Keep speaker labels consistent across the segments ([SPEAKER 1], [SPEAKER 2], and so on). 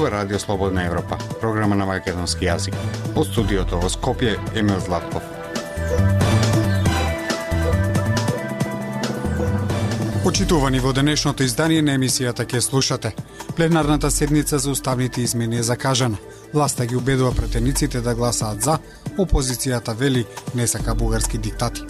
[SPEAKER 1] Зборува Радио Слободна Европа, програма на македонски јазик. Од студиото во Скопје, Емил Златков. Почитувани во денешното издание на емисијата ке слушате. Пленарната седница за уставните измени е закажана. Власта ги убедува претениците да гласаат за, опозицијата вели не сака бугарски диктати.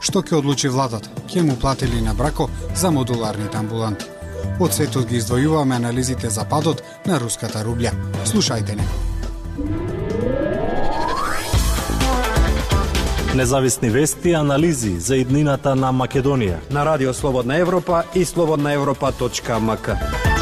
[SPEAKER 1] Што ќе одлучи владата? Ќе му платили на брако за модуларните амбуланти? Од светот ги издвојуваме анализите за падот на руската рублја. Слушајте не.
[SPEAKER 2] Независни вести и анализи за иднината на Македонија
[SPEAKER 3] на Радио Слободна Европа и слободнаевропа.мк.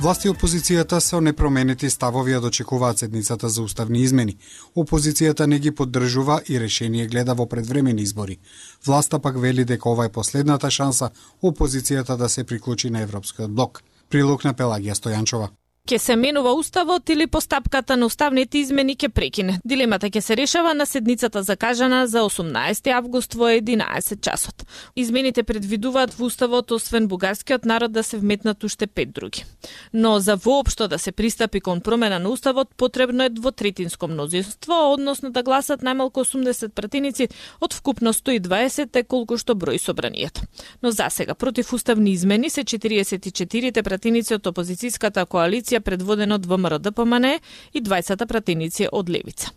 [SPEAKER 1] Власти и опозицијата се непроменети ставови ја дочекуваат седницата за уставни измени. Опозицијата не ги поддржува и решение гледа во предвремени избори. Власта пак вели дека ова е последната шанса опозицијата да се приклучи на Европскиот блок. Прилог на Пелагија Стојанчова
[SPEAKER 4] ќе се менува уставот или постапката на уставните измени ќе прекине. Дилемата ќе се решава на седницата закажана за 18 август во 11 часот. Измените предвидуваат во уставот освен бугарскиот народ да се вметнат уште пет други. Но за воопшто да се пристапи кон промена на уставот потребно е двотретинско мнозинство, односно да гласат најмалку 80 пратеници од вкупно 120 колку што број собранијата. Но за сега против уставни измени се 44 пратеници од опозицијската коалиција коалиција предводена од ВМРО ДПМН и 20 пратеници од Левица.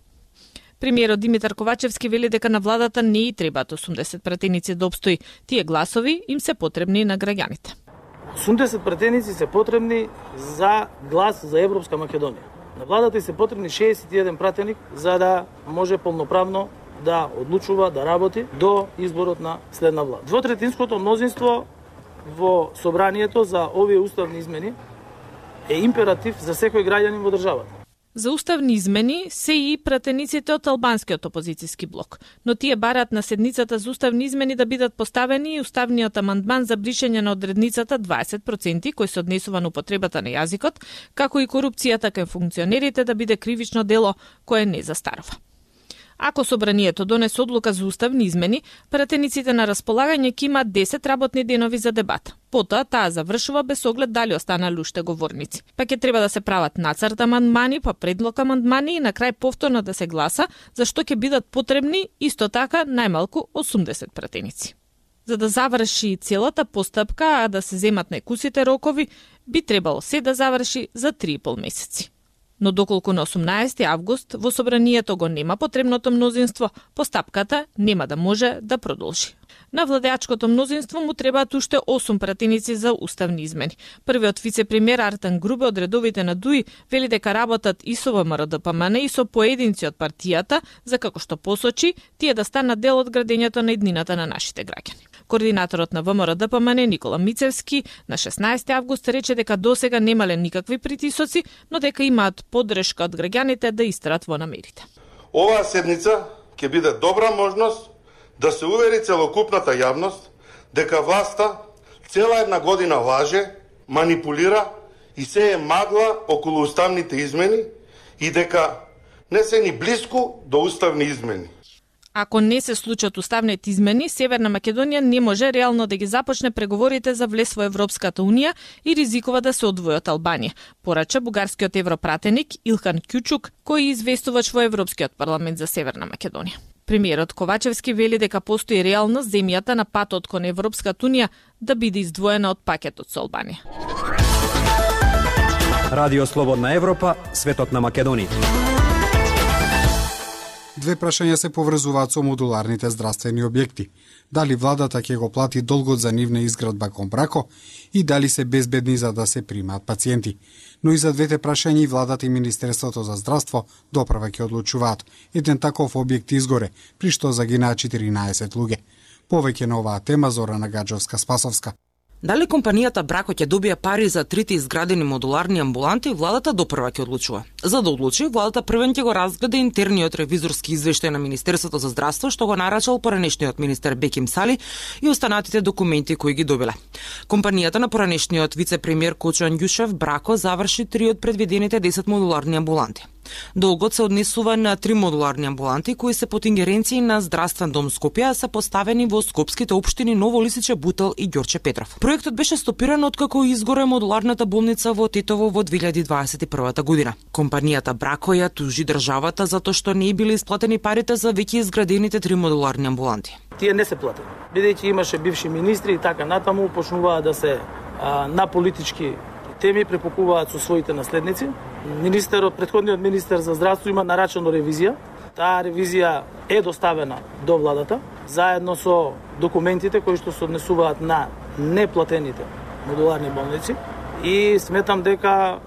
[SPEAKER 4] Премиерот Димитар Ковачевски вели дека на владата не и требаат 80 пратеници да обстои. Тие гласови им се потребни на граѓаните.
[SPEAKER 5] 80 пратеници се потребни за глас за Европска Македонија. На владата се потребни 61 пратеник за да може полноправно да одлучува, да работи до изборот на следна влада. Двотретинското мнозинство во собранието за овие уставни измени е императив за секој граѓанин во државата.
[SPEAKER 4] За уставни измени се и пратениците од албанскиот опозицијски блок, но тие барат на седницата за уставни измени да бидат поставени и уставниот амандман за бришење на одредницата 20% кој се однесува на употребата на јазикот, како и корупцијата кај функционерите да биде кривично дело кое не застарува. Ако собранието донесе одлука за уставни измени, пратениците на располагање ќе имаат 10 работни денови за дебат. Потоа таа завршува без оглед дали останале уште говорници. Па ќе треба да се прават нацрт амандмани, па предлог амандмани и на крај повторно да се гласа, за што ќе бидат потребни исто така најмалку 80 пратеници. За да заврши целата постапка, а да се земат најкусите рокови, би требало се да заврши за 3,5 месеци. Но доколку на 18 август во собранието го нема потребното мнозинство, постапката нема да може да продолжи. На владеачкото мнозинство му требаат уште 8 пратеници за уставни измени. Првиот вице-премиер Артан Грубе од редовите на ДУИ вели дека работат и со ВМРО-ДПМН и со поединци од партијата, за како што посочи, тие да станат дел од градењето на еднината на нашите граѓани. Координаторот на ВМРО ДПМН Никола Мицевски на 16 август рече дека досега немале никакви притисоци, но дека имаат поддршка од граѓаните да истрат во намерите.
[SPEAKER 6] Оваа седница ќе биде добра можност да се увери целокупната јавност дека власта цела една година лаже, манипулира и се е магла околу уставните измени и дека не се ни близко до уставни измени.
[SPEAKER 4] Ако не се случат уставните измени, Северна Македонија не може реално да ги започне преговорите за влез во Европската Унија и ризикува да се одвои од Албанија, порача бугарскиот европратеник Илхан Кјучук, кој известувач во Европскиот парламент за Северна Македонија. Премиерот Ковачевски вели дека постои реалност земјата на патот кон Европската Унија да биде издвоена од пакетот со Албанија.
[SPEAKER 3] Радио Слободна Европа, светот на Македонија.
[SPEAKER 1] Две прашања се поврзуваат со модуларните здравствени објекти. Дали владата ќе го плати долгот за нивна изградба кон брако и дали се безбедни за да се примаат пациенти. Но и за двете прашања и владата и Министерството за здравство доправа ќе одлучуваат. Еден таков објект изгоре, при што загинаа 14 луѓе. Повеќе на оваа тема Зора Нагаджовска-Спасовска.
[SPEAKER 7] Дали компанијата Брако ќе добие пари за трите изградени модуларни амбуланти, владата допрва ќе одлучува. За да одлучи, владата првен ќе го разгледа интерниот ревизорски извештај на Министерството за здравство што го нарачал поранешниот министер Беким Сали и останатите документи кои ги добила. Компанијата на поранешниот вице-премиер Кочан Јушев Брако заврши три од предвидените 10 модуларни амбуланти. Долгот се однесува на три модуларни амбуланти кои се под ингеренција на Здравствен дом Скопје, се поставени во скопските општини Ново Лисиче, Бутел и Ѓорче Петров. Проектот беше стопиран откако изгоре модуларната болница во Тетово во 2021 година. Компанијата Брако ја тужи државата затоа што не биле исплатени парите за веќе изградените три модуларни амбуланти.
[SPEAKER 5] Тие не се платени. Бидејќи имаше бивши министри и така натаму почнуваа да се а, на политички теми препокуваат со своите наследници. Министерот, предходниот министер за здравство има нарачено ревизија. Таа ревизија е доставена до владата заедно со документите кои што се однесуваат на неплатените модуларни болници и сметам дека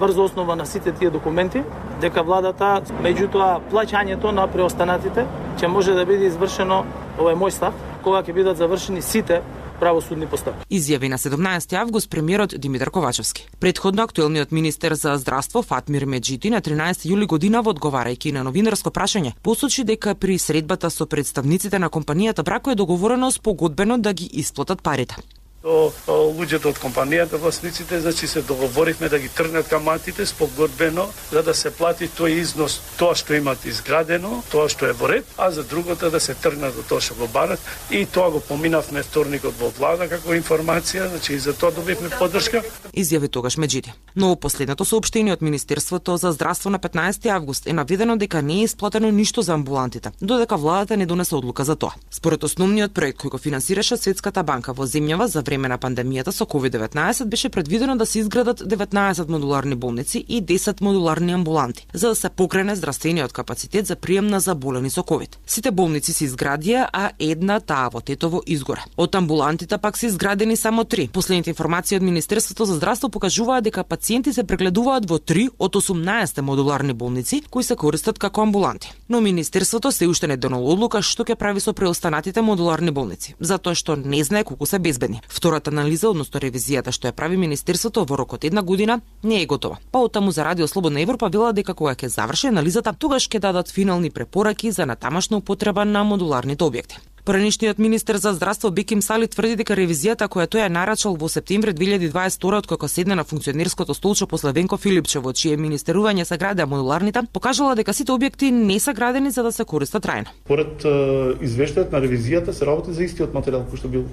[SPEAKER 5] врз основа на сите тие документи дека владата меѓутоа плаќањето на преостанатите ќе може да биде извршено ова е мој став кога ќе бидат завршени сите правосудни постапки.
[SPEAKER 7] Изјави на 17 август премиерот Димитар Ковачевски. Предходно актуелниот министер за здравство Фатмир Меджити на 13 јули година одговарајќи на новинарско прашање посочи дека при средбата со представниците на компанијата Брако е договорено спогодбено да ги исплатат парите
[SPEAKER 8] до луѓето од компанијата, власниците, значи се договоривме да ги трнат каматите спогодбено за да се плати тој износ, тоа што имат изградено, тоа што е во ред, а за другото да се тргнат од тоа што го барат и тоа го поминавме вторникот во влада како информација, значи и за тоа добивме поддршка.
[SPEAKER 7] Изјави тогаш Меджиди. Но во последното соопштение од Министерството за здравство на 15 август е наведено дека не е исплатено ништо за амбулантите, додека владата не донесе одлука за тоа. Според основниот проект кој го финансираше Светската банка во земјава за време на пандемијата со COVID-19 беше предвидено да се изградат 19 модуларни болници и 10 модуларни амбуланти, за да се покрене здравствениот капацитет за прием на заболени со COVID. Сите болници се изградија, а една таа во Тетово изгоре. Од амбулантите пак се изградени само три. Последните информации од Министерството за здравство покажуваат дека пациенти се прегледуваат во три од 18 модуларни болници кои се користат како амбуланти. Но Министерството се уште не донело одлука што ќе прави со преостанатите модуларни болници, затоа што не знае колку се безбедни. Втората анализа, односно ревизијата што ја прави Министерството во рокот една година, не е готова. Па отаму за Радио Слободна Европа вела дека кога ќе заврши анализата, тогаш ќе дадат финални препораки за натамашна употреба на модуларните објекти. Пранишниот министер за здравство Биким Сали тврди дека ревизијата која тој ја нарачал во септември 2022 од кога седна на функционерското столче после Венко Филипче во чие министерување се градеа модуларните, покажала дека сите објекти не се градени за да се користат трајно.
[SPEAKER 9] Поред извештајот на ревизијата се работи за истиот материјал кој што бил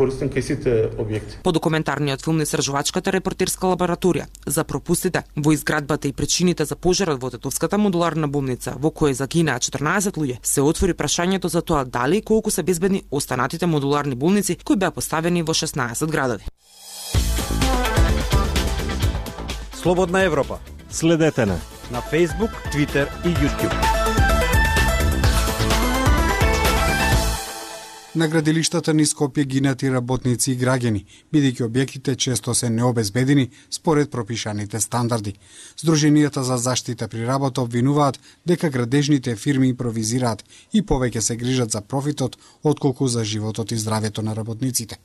[SPEAKER 9] користен кај сите објекти.
[SPEAKER 7] По документарниот филм Сржувачката репортерска лабораторија за пропустите во изградбата и причините за пожарот во Тетовската модуларна болница во која загинаа 14 луѓе, се отвори прашањето за тоа дали и колку се безбедни останатите модуларни болници кои беа поставени во 16 градови.
[SPEAKER 3] Слободна Европа.
[SPEAKER 2] Следете на
[SPEAKER 3] на Facebook, Twitter и YouTube.
[SPEAKER 1] На градилиштата ни Скопје гинати работници и граѓани, бидејќи објектите често се необезбедени според пропишаните стандарди. Сдруженијата за заштита при работа обвинуваат дека градежните фирми импровизираат и повеќе се грижат за профитот отколку за животот и здравјето на работниците.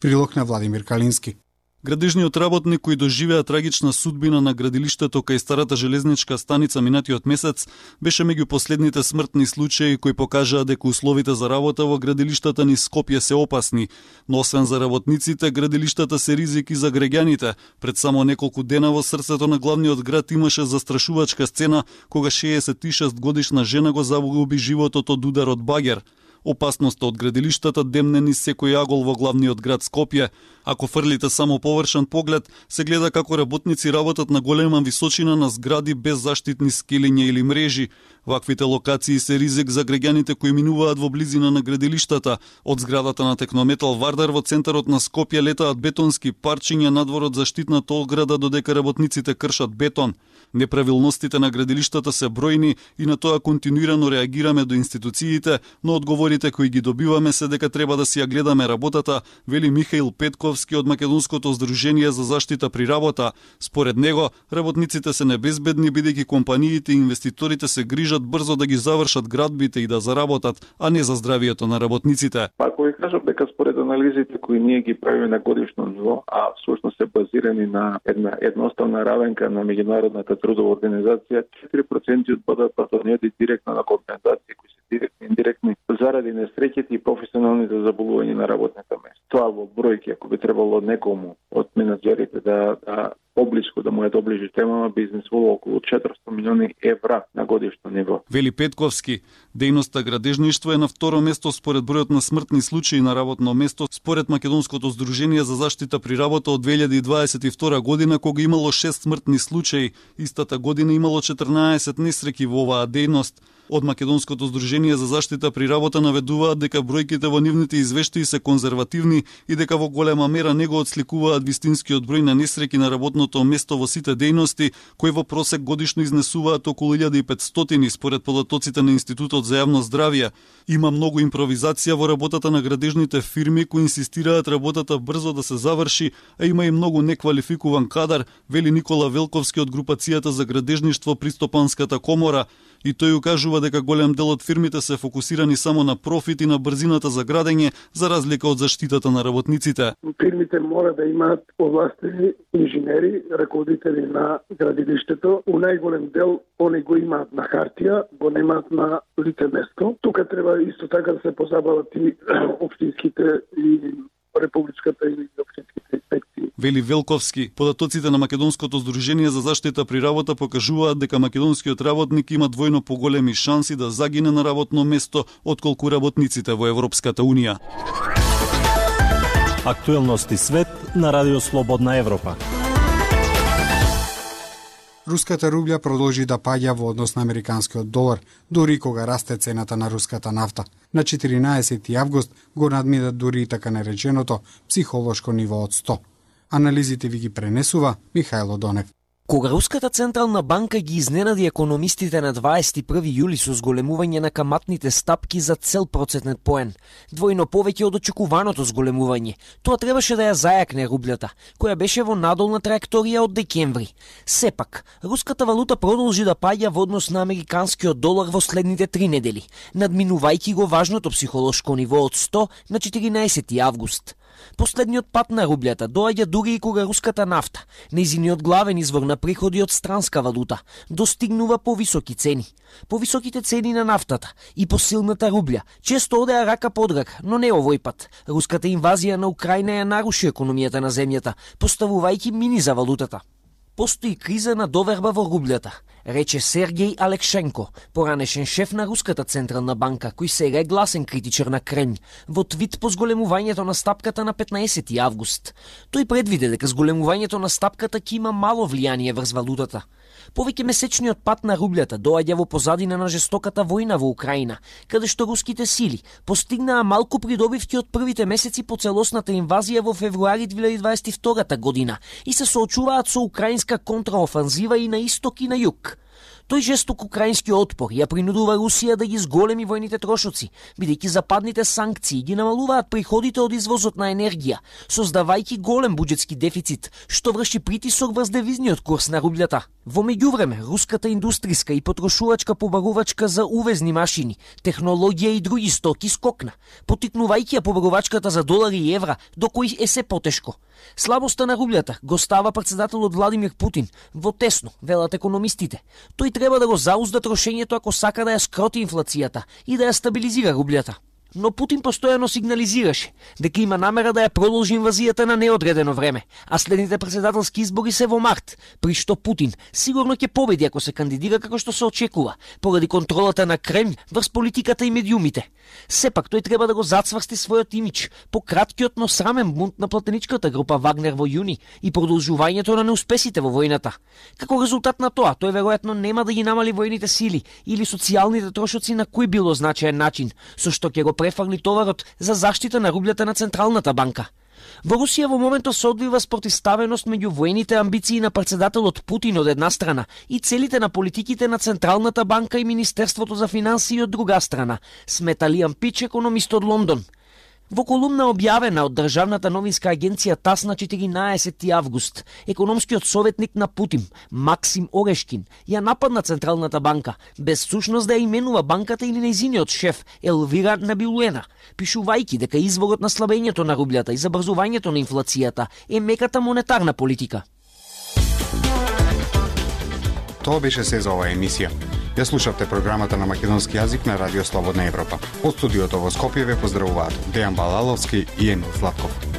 [SPEAKER 1] Прилог на Владимир Калински.
[SPEAKER 10] Градежниот работник кој доживеа трагична судбина на градилиштето кај старата железничка станица минатиот месец беше меѓу последните смртни случаи кои покажаа дека условите за работа во градилиштата ни Скопје се опасни, но освен за работниците, градилиштата се ризики за греѓаните. Пред само неколку дена во срцето на главниот град имаше застрашувачка сцена кога 66 годишна жена го загуби животот од удар од багер. Опасноста од градилиштата демне ни секој агол во главниот град Скопје. Ако фрлите само површен поглед, се гледа како работници работат на голема височина на згради без заштитни скелиња или мрежи. Ваквите локации се ризик за граѓаните кои минуваат во близина на градилиштата. Од зградата на Технометал Вардар во центарот на Скопје летаат бетонски парчиња надвор од заштитната ограда додека работниците кршат бетон. Неправилностите на градилиштата се бројни и на тоа континуирано реагираме до институциите, но одговорите кои ги добиваме се дека треба да си ја гледаме работата, вели Михаил Петковски од Македонското здружение за заштита при работа. Според него, работниците се небезбедни бидејќи компаниите и инвеститорите се грижат брзо да ги завршат градбите и да заработат, а не за здравието на работниците.
[SPEAKER 11] Па, ако ви кажам дека според анализите кои ние ги правиме на годишно ниво, а всушност се базирани на една едноставна равенка на меѓународната трудова организација, 4% од БДП не е директно на компензации кои се директни и индиректни заради несреќите и професионалните заболувања на работните места. Тоа во бројки, ако би требало некому од менеджерите да, да поблиску да му ја доближи темама би изнесувало околу 400 милиони евра на годишно ниво.
[SPEAKER 10] Вели Петковски, дејноста градежништво е на второ место според бројот на смртни случаи на работно место според Македонското здружение за заштита при работа од 2022 година кога имало 6 смртни случаи, истата година имало 14 несреки во оваа дејност. Од Македонското здружение за заштита при работа наведуваат дека бројките во нивните извештаи се конзервативни и дека во голема мера не го отсликуваат вистинскиот број на несреки на работното место во сите дејности, кои во просек годишно изнесуваат околу 1500 според податоците на Институтот за јавно здравје. Има многу импровизација во работата на градежните фирми кои инсистираат работата брзо да се заврши, а има и многу неквалификуван кадар, вели Никола Велковски од групацијата за градежништво при Стопанската комора и тој укажува дека голем дел од фирмите се фокусирани само на профит и на брзината за градење, за разлика од заштитата на работниците.
[SPEAKER 12] Фирмите мора да имаат овластени инженери, раководители на градилиштето. У најголем дел они го имаат на хартија, го немаат на лице место. Тука треба исто така да се позабават и општинските и републичката и општинските инспекции.
[SPEAKER 10] Вели Велковски, податоците на Македонското здружение за заштита при работа покажуваат дека македонскиот работник има двојно поголеми шанси да загине на работно место отколку работниците во Европската Унија.
[SPEAKER 2] Актуелности свет на Радио Слободна Европа.
[SPEAKER 1] Руската рублја продолжи да паѓа во однос на американскиот долар, дури кога расте цената на руската нафта. На 14 август го надмина дури и така нареченото психолошко ниво од 100. Анализите ви ги пренесува Михајло Донев.
[SPEAKER 13] Кога Руската централна банка ги изненади економистите на 21 јули со зголемување на каматните стапки за цел процентен поен, двојно повеќе од очекуваното зголемување, тоа требаше да ја зајакне рублјата, која беше во надолна траекторија од декември. Сепак, руската валута продолжи да паѓа во однос на американскиот долар во следните три недели, надминувајќи го важното психолошко ниво од 100 на 14 август. Последниот пат на рублјата доаѓа дури и кога руската нафта, нејзиниот главен извор на приходи од странска валута, достигнува повисоки цени. Повисоките цени на нафтата и посилната рублја често одеа рака под рака, но не овој пат. Руската инвазија на Украина ја наруши економијата на земјата, поставувајќи мини за валутата. Постои криза на доверба во рублјата, рече Сергеј Алекшенко, поранешен шеф на Руската централна банка, кој сега е гласен критичар на Кремљ, во твит по зголемувањето на стапката на 15 август. Тој предвиде дека зголемувањето на стапката ќе има мало влијание врз валутата. Повеќе месечниот пат на рублјата доаѓа во позадина на жестоката војна во Украина, каде што руските сили постигнаа малку придобивки од првите месеци по целосната инвазија во февруари 2022 година и се соочуваат со украинска контраофанзива и на исток и на југ. Тој жесток украински отпор ја принудува Русија да ги зголеми војните трошоци, бидејќи западните санкции ги намалуваат приходите од извозот на енергија, создавајќи голем буџетски дефицит, што врши притисок врз девизниот курс на рублјата. Во меѓувреме, руската индустријска и потрошувачка побарувачка за увезни машини, технологија и други стоки скокна, потикнувајќи ја побарувачката за долари и евра, до кои е се потешко. Слабоста на рублјата го става председателот Владимир Путин во тесно, велат економистите. Тој треба да го заузда трошењето ако сака да ја скроти инфлацијата и да ја стабилизира рублјата но Путин постојано сигнализираше дека има намера да ја продолжи инвазијата на неодредено време, а следните председателски избори се во март, при што Путин сигурно ќе победи ако се кандидира како што се очекува, поради контролата на Кремљ врз политиката и медиумите. Сепак тој треба да го зацврсти својот имидж по краткиот но срамен бунт на платеничката група Вагнер во јуни и продолжувањето на неуспесите во војната. Како резултат на тоа, тој веројатно нема да ги намали војните сили или социјалните трошоци на кој било значаен начин, со што ќе го префарли товарот за заштита на рублјата на Централната банка. Во Русија во моментот се одвива спротивставеност меѓу воените амбиции на председателот Путин од една страна и целите на политиките на Централната банка и Министерството за финансии од друга страна, смета Лиам Пич, економист од Лондон. Во колумна објавена од Државната новинска агенција ТАС на 14 август, економскиот советник на Путин, Максим Орешкин, ја нападна Централната банка, без сушност да ја именува банката или нејзиниот шеф Елвира Набилуена, пишувајќи дека изворот на слабењето на рублјата и забрзувањето на инфлацијата е меката монетарна политика.
[SPEAKER 1] Тоа беше се за оваа емисија. Ја слушавте програмата на македонски јазик на Радио Слободна Европа. Од студиото во Скопје ве поздравуваат Дејан Балаловски и Емил Златков.